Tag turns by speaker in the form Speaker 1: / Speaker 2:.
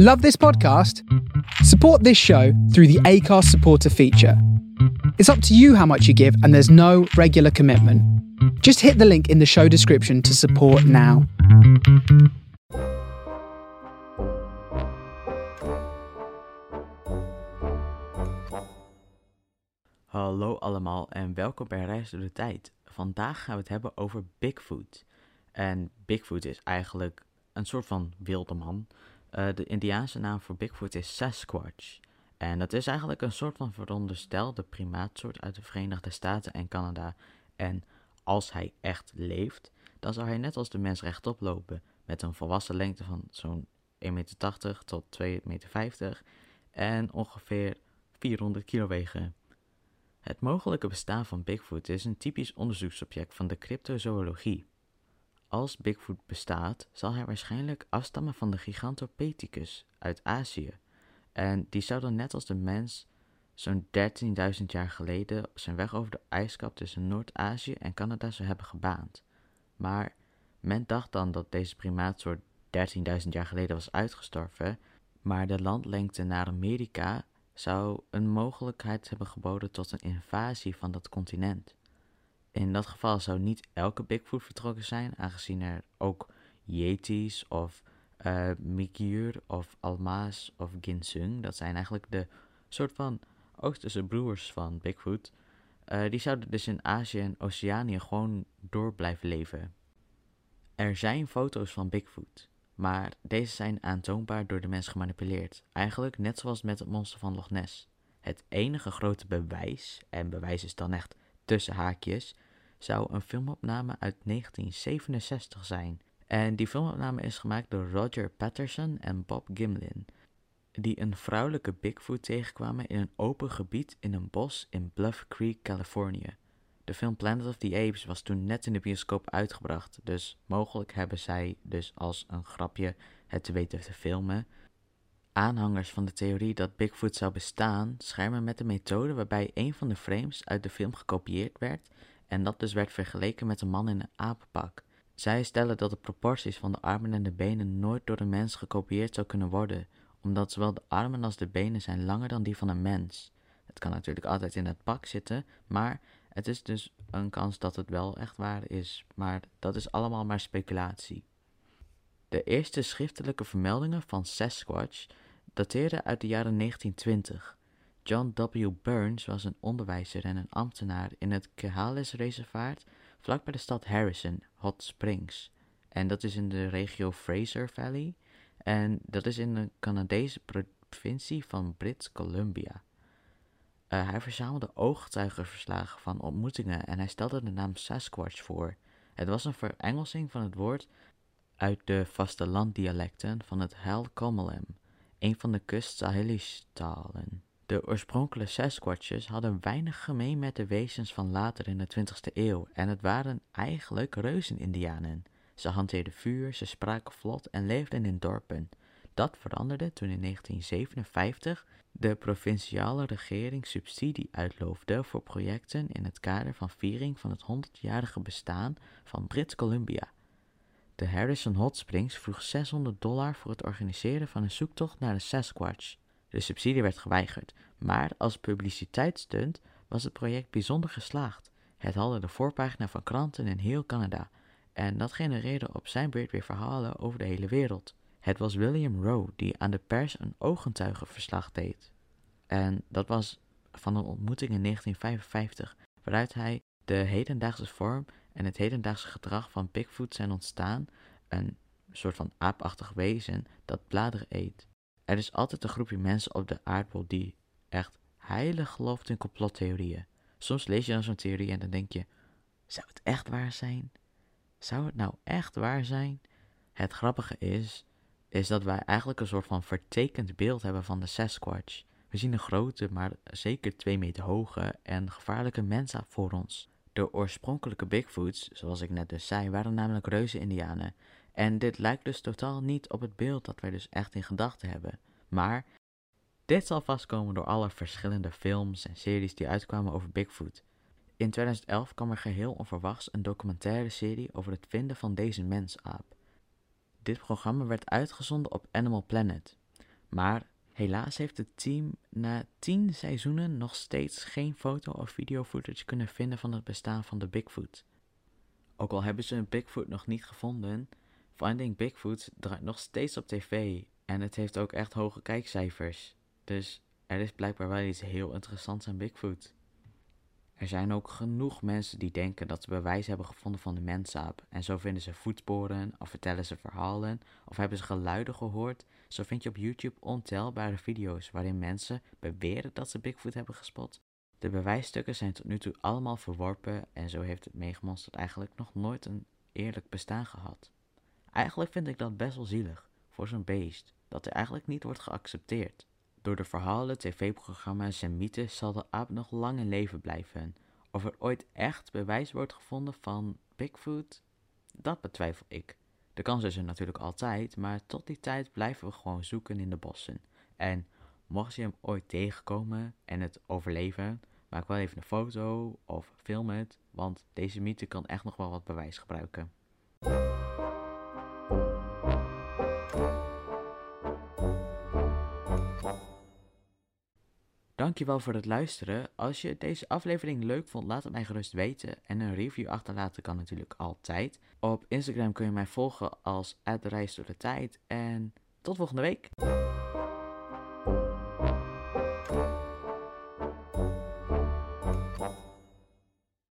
Speaker 1: Love this podcast? Support this show through the ACARS supporter feature. It's up to you how much you give, and there's no regular commitment. Just hit the link in the show description to support now.
Speaker 2: Hallo allemaal en welkom bij Reis door de Tijd. Vandaag gaan we het hebben over Bigfoot. En Bigfoot is eigenlijk een soort van wilde man. Uh, de Indiaanse naam voor Bigfoot is Sasquatch. En dat is eigenlijk een soort van veronderstelde primaatsoort uit de Verenigde Staten en Canada. En als hij echt leeft, dan zou hij net als de mens rechtop lopen. Met een volwassen lengte van zo'n 1,80 meter tot 2,50 meter. En ongeveer 400 kilo wegen. Het mogelijke bestaan van Bigfoot is een typisch onderzoeksobject van de cryptozoologie. Als Bigfoot bestaat, zal hij waarschijnlijk afstammen van de Gigantopithecus uit Azië. En die zou dan net als de mens zo'n 13.000 jaar geleden zijn weg over de ijskap tussen Noord-Azië en Canada zou hebben gebaand. Maar men dacht dan dat deze primaatsoort 13.000 jaar geleden was uitgestorven, maar de landlengte naar Amerika zou een mogelijkheid hebben geboden tot een invasie van dat continent. In dat geval zou niet elke Bigfoot vertrokken zijn, aangezien er ook Yetis of uh, of Alma's of Ginsung, dat zijn eigenlijk de soort van Oosterse broers van Bigfoot, uh, die zouden dus in Azië en Oceanië gewoon door blijven leven. Er zijn foto's van Bigfoot, maar deze zijn aantoonbaar door de mens gemanipuleerd, eigenlijk net zoals met het monster van Loch Ness. Het enige grote bewijs, en bewijs is dan echt tussen haakjes, zou een filmopname uit 1967 zijn. En die filmopname is gemaakt door Roger Patterson en Bob Gimlin, die een vrouwelijke Bigfoot tegenkwamen in een open gebied in een bos in Bluff Creek, Californië. De film Planet of the Apes was toen net in de bioscoop uitgebracht, dus mogelijk hebben zij dus als een grapje het te weten te filmen. Aanhangers van de theorie dat Bigfoot zou bestaan schermen met de methode waarbij een van de frames uit de film gekopieerd werd en dat dus werd vergeleken met een man in een apenpak. Zij stellen dat de proporties van de armen en de benen nooit door een mens gekopieerd zou kunnen worden, omdat zowel de armen als de benen zijn langer dan die van een mens. Het kan natuurlijk altijd in het pak zitten, maar het is dus een kans dat het wel echt waar is, maar dat is allemaal maar speculatie. De eerste schriftelijke vermeldingen van Sasquatch dateren uit de jaren 1920. John W. Burns was een onderwijzer en een ambtenaar in het Chehalis-reservaat vlak bij de stad Harrison, Hot Springs. En dat is in de regio Fraser Valley. En dat is in de Canadese provincie van Brits Columbia. Uh, hij verzamelde ooggetuigenverslagen van ontmoetingen en hij stelde de naam Sasquatch voor. Het was een verengelsing van het woord uit de vastelanddialecten van het Hal Comelem, een van de kust-Sahelisch-talen. De oorspronkelijke Sasquatches hadden weinig gemeen met de wezens van later in de 20e eeuw en het waren eigenlijk reuzen-indianen. Ze hanteerden vuur, ze spraken vlot en leefden in dorpen. Dat veranderde toen in 1957 de provinciale regering subsidie uitloofde voor projecten in het kader van viering van het 100-jarige bestaan van Brits Columbia. De Harrison Hot Springs vroeg 600 dollar voor het organiseren van een zoektocht naar de Sasquatch. De subsidie werd geweigerd, maar als publiciteitsstunt was het project bijzonder geslaagd. Het haalde de voorpagina van kranten in heel Canada en dat genereerde op zijn beurt weer verhalen over de hele wereld. Het was William Rowe die aan de pers een ooggetuigenverslag deed. En dat was van een ontmoeting in 1955, waaruit hij de hedendaagse vorm en het hedendaagse gedrag van Bigfoot zijn ontstaan, een soort van aapachtig wezen dat bladeren eet. Er is altijd een groepje mensen op de aardbol die echt heilig gelooft in complottheorieën. Soms lees je dan zo'n theorie en dan denk je: zou het echt waar zijn? Zou het nou echt waar zijn? Het grappige is, is dat wij eigenlijk een soort van vertekend beeld hebben van de Sasquatch. We zien een grote, maar zeker twee meter hoge en gevaarlijke mensa voor ons. De oorspronkelijke Bigfoots, zoals ik net dus zei, waren namelijk reuzen-indianen. En dit lijkt dus totaal niet op het beeld dat wij dus echt in gedachten hebben. Maar dit zal vastkomen door alle verschillende films en series die uitkwamen over Bigfoot. In 2011 kwam er geheel onverwachts een documentaire serie over het vinden van deze mensaap. Dit programma werd uitgezonden op Animal Planet. Maar helaas heeft het team na 10 seizoenen nog steeds geen foto of video footage kunnen vinden van het bestaan van de Bigfoot. Ook al hebben ze een Bigfoot nog niet gevonden, Finding Bigfoot draait nog steeds op tv en het heeft ook echt hoge kijkcijfers. Dus er is blijkbaar wel iets heel interessants aan Bigfoot. Er zijn ook genoeg mensen die denken dat ze bewijs hebben gevonden van de mensaap. En zo vinden ze voetsporen, of vertellen ze verhalen, of hebben ze geluiden gehoord. Zo vind je op YouTube ontelbare video's waarin mensen beweren dat ze Bigfoot hebben gespot. De bewijsstukken zijn tot nu toe allemaal verworpen en zo heeft het megamonster eigenlijk nog nooit een eerlijk bestaan gehad. Eigenlijk vind ik dat best wel zielig voor zo'n beest, dat er eigenlijk niet wordt geaccepteerd. Door de verhalen, tv-programma's en mythes zal de aap nog lang in leven blijven. Of er ooit echt bewijs wordt gevonden van Bigfoot, dat betwijfel ik. De kans is er natuurlijk altijd, maar tot die tijd blijven we gewoon zoeken in de bossen. En mocht je hem ooit tegenkomen en het overleven, maak wel even een foto of film het, want deze mythe kan echt nog wel wat bewijs gebruiken. Dankjewel voor het luisteren. Als je deze aflevering leuk vond, laat het mij gerust weten. En een review achterlaten kan natuurlijk altijd. Op Instagram kun je mij volgen als @reis door de tijd. En tot volgende week.